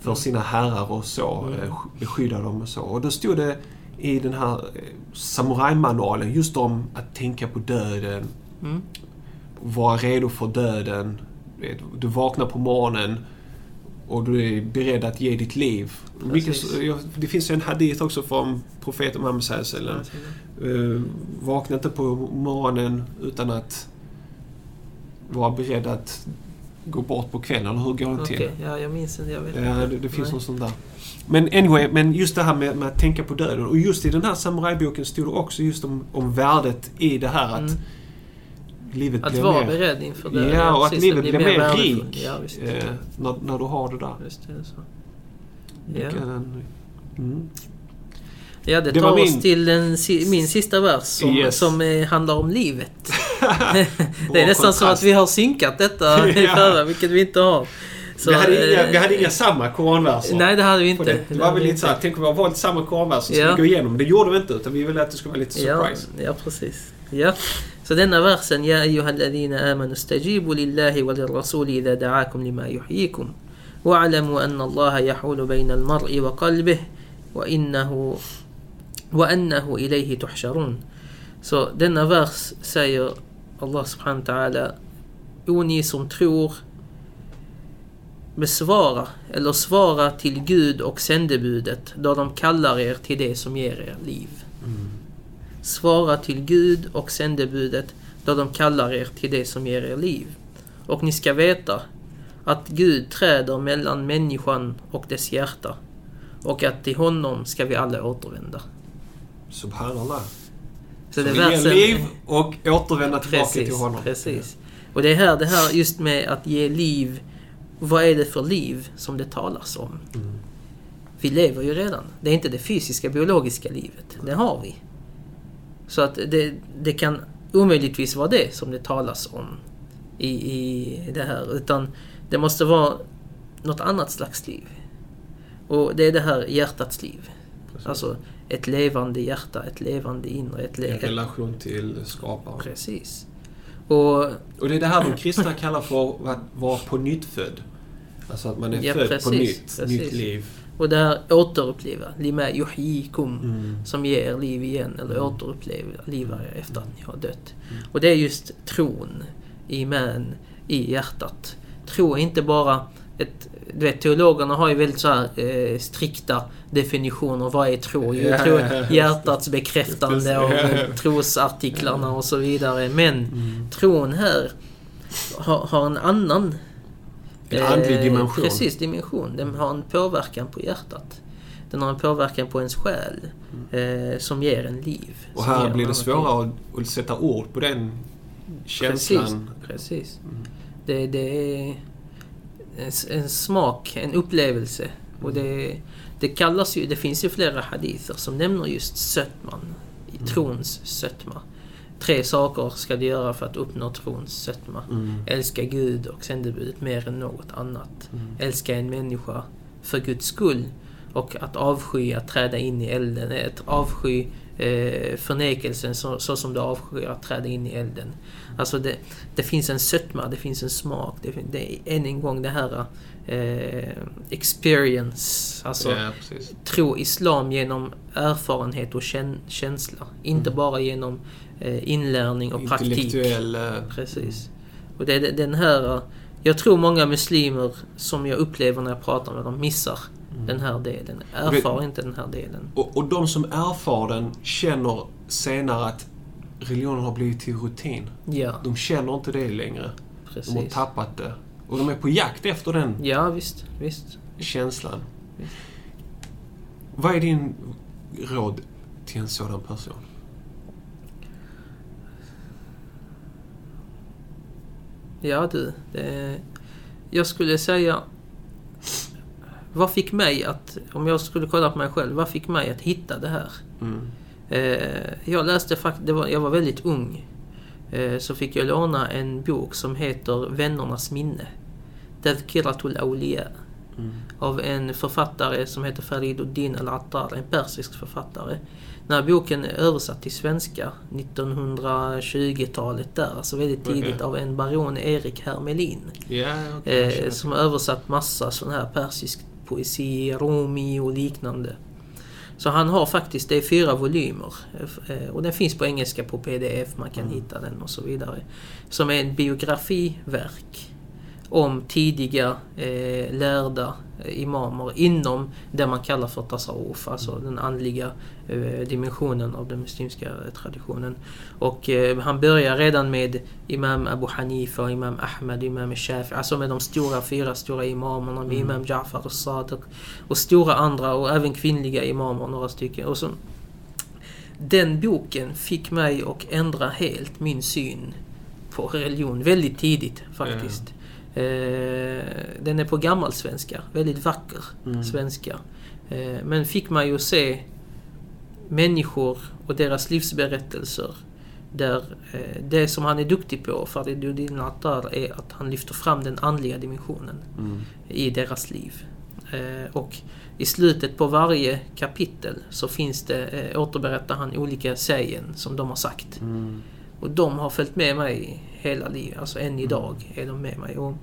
för sina herrar och så, Mm. eh, beskydda dem och så. Och då stod det i den här eh, samurajmanualen just om att tänka på döden, Mm. vara redo för döden. Du vaknar på morgonen och du är beredd att ge ditt liv. Det finns ju en hadith också från profeten Muhammed sallallahu. Uh, vakna inte på morgonen utan att vara beredd att gå bort på kvällen, hur går det Okej, till? ja, jag minns inte. Jag vet Ja, det, det finns Nej. något sånt där. Men anyway, men just det här med, med att tänka på döden. Och just i den här samurajboken stod det också just om, om värdet i det här att Mm. livet Att blir vara mer... beredd inför det. Ja, och att livet det blir mer rik Ja, eh, när, när du har det där. Just det, så. Ja. kan- Mm. Ja, det Det tar var oss min- till den, min sista vers som, Yes. som eh, handlar om livet Bra det är nästan som kontrast. att vi har synkat detta (laughs) i Ja. förra, vilket vi inte har. Så, vi, hade inga, eh, vi hade inga samma koranverser. Nej, det hade vi på inte. det. Det var väl lite såhär, tänk om vi har valt samma koranverser, ska Ja. vi gå igenom? Det gjorde vi inte, utan vi ville att det skulle vara lite Ja, surprise. ja, precis. Ja. Så denna versen, Ja ayyuhalladhina amanu stajibu lillahi wa lirrasuli idha da'akum lima yuhyikum. واعلموا أن الله يحول بين المرء وقلبه وإنه وأنه إليه تحشرون. Så denna vers säger Allah subhanahu ta'ala O ni som tror besvara eller svara till Gud och sändebudet då de kallar er till det som ger er liv. Svara till Gud och sändebudet då de kallar er till det som ger er liv. Och ni ska veta att Gud träder mellan människan och dess hjärta och att till honom ska vi alla återvända. Subhanallah. Så det är liv och återvända tillbaka Precis, till honom. precis. Och det är här, det här just med att ge liv. Vad är det för liv som det talas om? Mm. Vi lever ju redan. Det är inte det fysiska, biologiska livet. Det har vi. Så att det, det kan omöjligtvis vara det som det talas om i, i det här. Utan det måste vara något annat slags liv. Och det är det här hjärtats liv. Precis. Alltså ett levande hjärta, ett levande inre. Ett le- relation till skaparen. Precis. Och Och det är det här de kristna kallar för att vara på nytt född. Alltså att man är Ja, född på precis, nytt, precis. nytt liv. Och det här återuppleva, lima yuhyikum, Mm. som ger er liv igen eller Mm. återuppleva er efter att ni har dött. Mm. Och det är just tron, iman, i hjärtat. Tro är inte bara ett... Du vet, teologerna har ju väldigt så här, eh, strikta definitioner. Vad är tro? Jo, tro hjärtats bekräftande eh, trosartiklarna och så vidare. Men Mm. tron här har, har en annan En andlig Eh, dimension. Precis, dimension. Den har en påverkan på hjärtat. Den har en påverkan på ens själ eh, som ger en liv. Mm. Och här blir det svårare att, att sätta ord på den känslan. Precis. precis. Mm. Det, det är en, en smak, en upplevelse. Och det, det kallas ju, det finns ju flera hadither som nämner just sötman. Mm. Trons sötma. Tre saker ska du göra för att uppnå trons sötma. Mm. Älska Gud och sändebudet mer än något annat. Mm. Älska en människa för Guds skull. Och att avsky att träda in i elden. Att avsky eh, förnekelsen så, så som du avskyr att träda in i elden. Alltså det, det finns en sötma, det finns en smak. Det, det är än en gång det här eh, experience. Alltså ja, tro islam genom erfarenhet och kän, känsla. Inte Mm. bara genom eh, inlärning och praktik. Eh, Precis. Och det är den här... Jag tror många muslimer som jag upplever när jag pratar med dem missar. Den här delen. Erfar inte den här delen. Och, och de som erfar den känner senare att religionen har blivit till rutin. Ja, De känner inte det längre. De har precis. tappat det. Och de är på jakt efter den Ja, visst. visst. känslan. Visst. Vad är din råd till en sådan person? Ja du. Det, jag skulle säga... Vad fick mig att... Om jag skulle kolla på mig själv. Vad fick mig att hitta det här? Mm. Eh, jag läste faktiskt, jag var väldigt ung. Eh, så fick jag låna en bok som heter Vännernas minne. Tadhkiratul Awliya. Mm. Av en författare som heter Fariduddin Al-Attar, en persisk författare. Den här boken är översatt till svenska 1920-talet där, alltså väldigt tidigt Okej. av en baron Erik Hermelin. Okej. jag Eh, som har översatt massa sån här persisk poesi, Rumi och liknande. Så han har faktiskt, det är fyra volymer. Eh, Och den finns på engelska på pdf, man kan Mm. hitta den och så vidare. Som är en biografiverk om tidiga eh, lärda eh, imamer inom det man kallar för tasawuf, alltså den andliga eh, dimensionen av den muslimska traditionen. Och eh, han börjar redan med Imam Abu Hanifa, Imam Ahmad, Imam Shafi, alltså med de stora fyra stora imamerna, med Mm. Imam Ja'far al-Sadiq och stora andra och även kvinnliga imamer, några stycken. Och så, den boken fick mig att ändra helt min syn på religion väldigt tidigt faktiskt. Eh, den är på gammalsvenska, väldigt vacker Mm. svenska. Eh, men fick mig att se människor och deras livsberättelser där eh, det som han är duktig på, Fariduddin Attar, är att han lyfter fram den andliga dimensionen Mm. i deras liv. Eh, och i slutet på varje kapitel så finns det, eh, återberättar han olika sägen som de har sagt. Mm. Och de har följt med mig hela livet, alltså än Mm. idag är de med mig. Och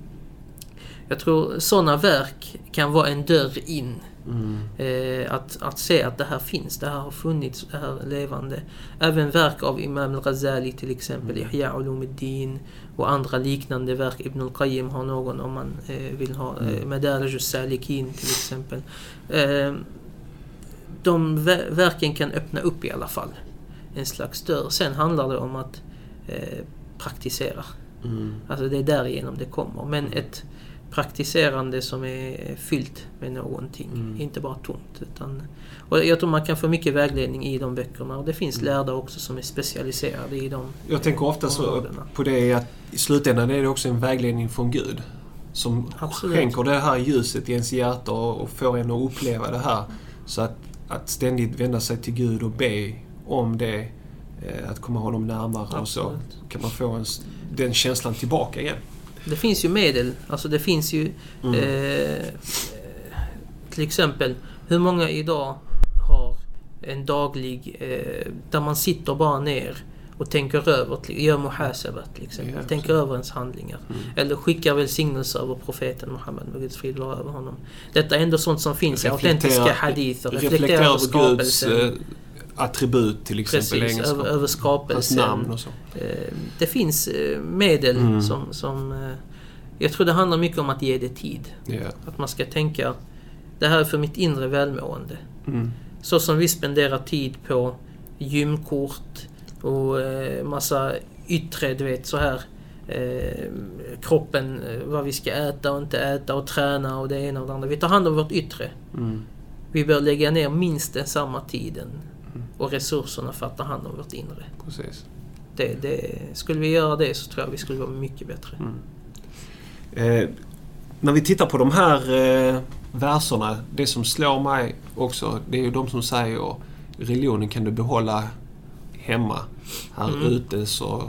jag tror sådana verk kan vara en dörr in. Mm. Eh, att, att se att det här finns, det här har funnits, det här är levande. Även verk av Imam al-Ghazali till exempel, Mm. Ihya Ulumuddin och andra liknande verk. Ibn al-Qayyim har någon om man eh, vill ha. Eh, Mm. Al-Salikin till exempel. Eh, de ver- verken kan öppna upp i alla fall en slags dörr. Sen handlar det om att eh, praktisera. Mm. Alltså det är därigenom det kommer. Men ett praktiserande som är fyllt med någonting. Mm. Inte bara tomt. Utan, och jag tror man kan få mycket vägledning i de böckerna. Och det finns Mm. lärda också som är specialiserade i dem. Jag tänker ofta så på det att i slutändan är det också en vägledning från Gud. Som Absolut. skänker det här ljuset i ens hjärta och får en att uppleva det här. Så att, att ständigt vända sig till Gud och be om det, att komma honom närmare och så, Absolut. kan man få en, den känslan tillbaka igen. Det finns ju medel. Alltså det finns ju Mm. eh, till exempel hur många idag har en daglig eh, där man sitter bara ner och tänker över, gör muhasabat till exempel. Ja, tänker över ens handlingar. Mm. Eller skickar välsignelse över profeten Muhammed, med Guds frid över honom. Detta är ändå sånt som finns i autentiska hadither. Reflektera över över Guds skapelsen. eh, attribut till exempel, Precis, över, över Hans skapelsen. namn och så. Eh, Det finns eh, medel Mm. som... som eh, jag tror det handlar mycket om att ge det tid. Ja. Att man ska tänka, det här är för mitt inre välmående. Mm. Så som vi spenderar tid på gymkort och massa yttre, du vet så här eh, kroppen, vad vi ska äta och inte äta och träna och det ena och det andra. Vi tar hand om vårt yttre. Mm. Vi bör lägga ner minst den samma tiden och resurserna för att ta hand om vårt inre. Precis. Det, det, skulle vi göra det så tror jag vi skulle vara mycket bättre. Eh, när vi tittar på de här eh, verserna, det som slår mig också, det är ju de som säger religionen kan du behålla hemma. Här Mm. ute så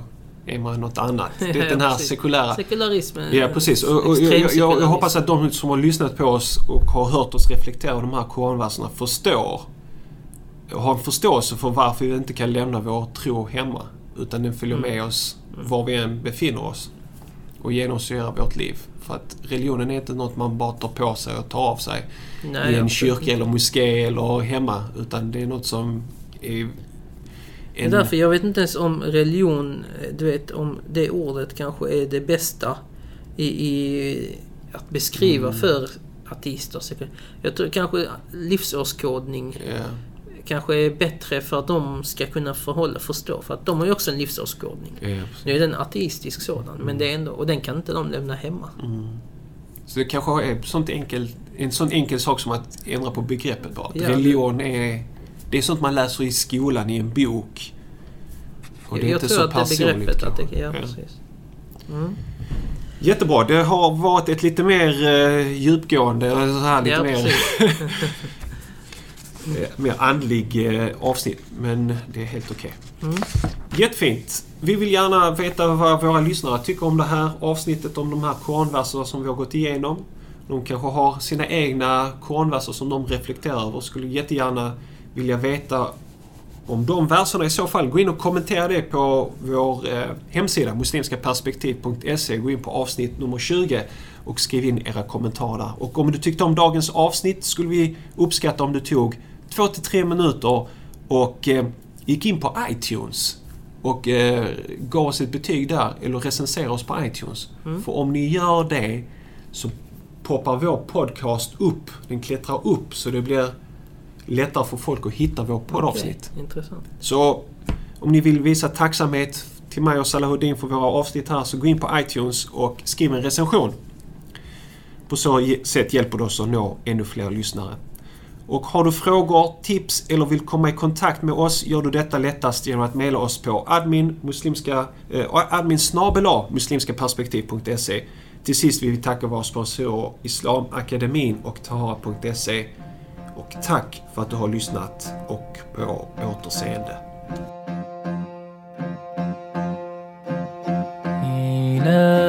är man något annat. Det är (laughs) Ja, den här precis. sekulära... Sekularismen. Ja, precis. Och, och, jag, jag, jag hoppas att de som har lyssnat på oss och har hört oss reflektera över de här koranverserna förstår har en förståelse för varför vi inte kan lämna vår tro hemma. Utan den följer Mm. med oss var vi än befinner oss och genomsyrar vårt liv. För att religionen är inte något man bara tar på sig och tar av sig Nej, i en kyrka eller moské eller hemma. Utan det är något som är... Det är därför jag vet inte ens om religion, du vet om det ordet kanske är det bästa i, i att beskriva Mm. för ateister. Jag tror kanske livsåskådning Ja, kanske är bättre för att de ska kunna förhålla, förstå. För att de har ju också en livsåskådning. ja. Nu är den ateistisk sådan, men det är ändå, och den kan inte de lämna hemma. Mm. Så det kanske är sånt enkel, en sån enkel sak som att ändra på begreppet bara. Att Ja. Religion är... Det är sånt man läser i skolan i en bok. Och det är jag inte tror så att det är personligt begreppet att kanske. det, ja, precis. Mm. Jättebra. Det har varit ett lite mer uh, djupgående, så här lite Ja, mer, eh, (laughs) mer andlig eh, avsnitt. Men det är helt okej. Mm. Jättefint. Vi vill gärna veta vad våra lyssnare tycker om det här avsnittet, om de här koranverserna som vi har gått igenom. De kanske har sina egna koranverser som de reflekterar över och skulle jättegärna vilja veta om de verserna i så fall. Gå in och kommentera det på vår eh, hemsida muslimskaperspektiv.se. Gå in på avsnitt nummer 20 och skriv in era kommentarer där. Och om du tyckte om dagens avsnitt skulle vi uppskatta om du tog 2-3 minuter och eh, gick in på iTunes och eh, gav oss ett betyg där eller recensera oss på iTunes. Mm. För om ni gör det så poppar vår podcast upp. Den klättrar upp så det blir lättare för folk att hitta vår poddavsnitt. Okej, intressant. Så om ni vill visa tacksamhet till mig och Salahuddin för våra avsnitt här så gå in på iTunes och skriv en recension. På så sätt hjälper det oss att nå ännu fler lyssnare. Och har du frågor, tips eller vill komma i kontakt med oss gör du detta lättast genom att mejla oss på admin, eh, admin muslimskaperspektiv.se Till sist vill vi tacka våra sponsorer Islamakademin och Tahara.se. Och tack för att du har lyssnat och på återseende. إله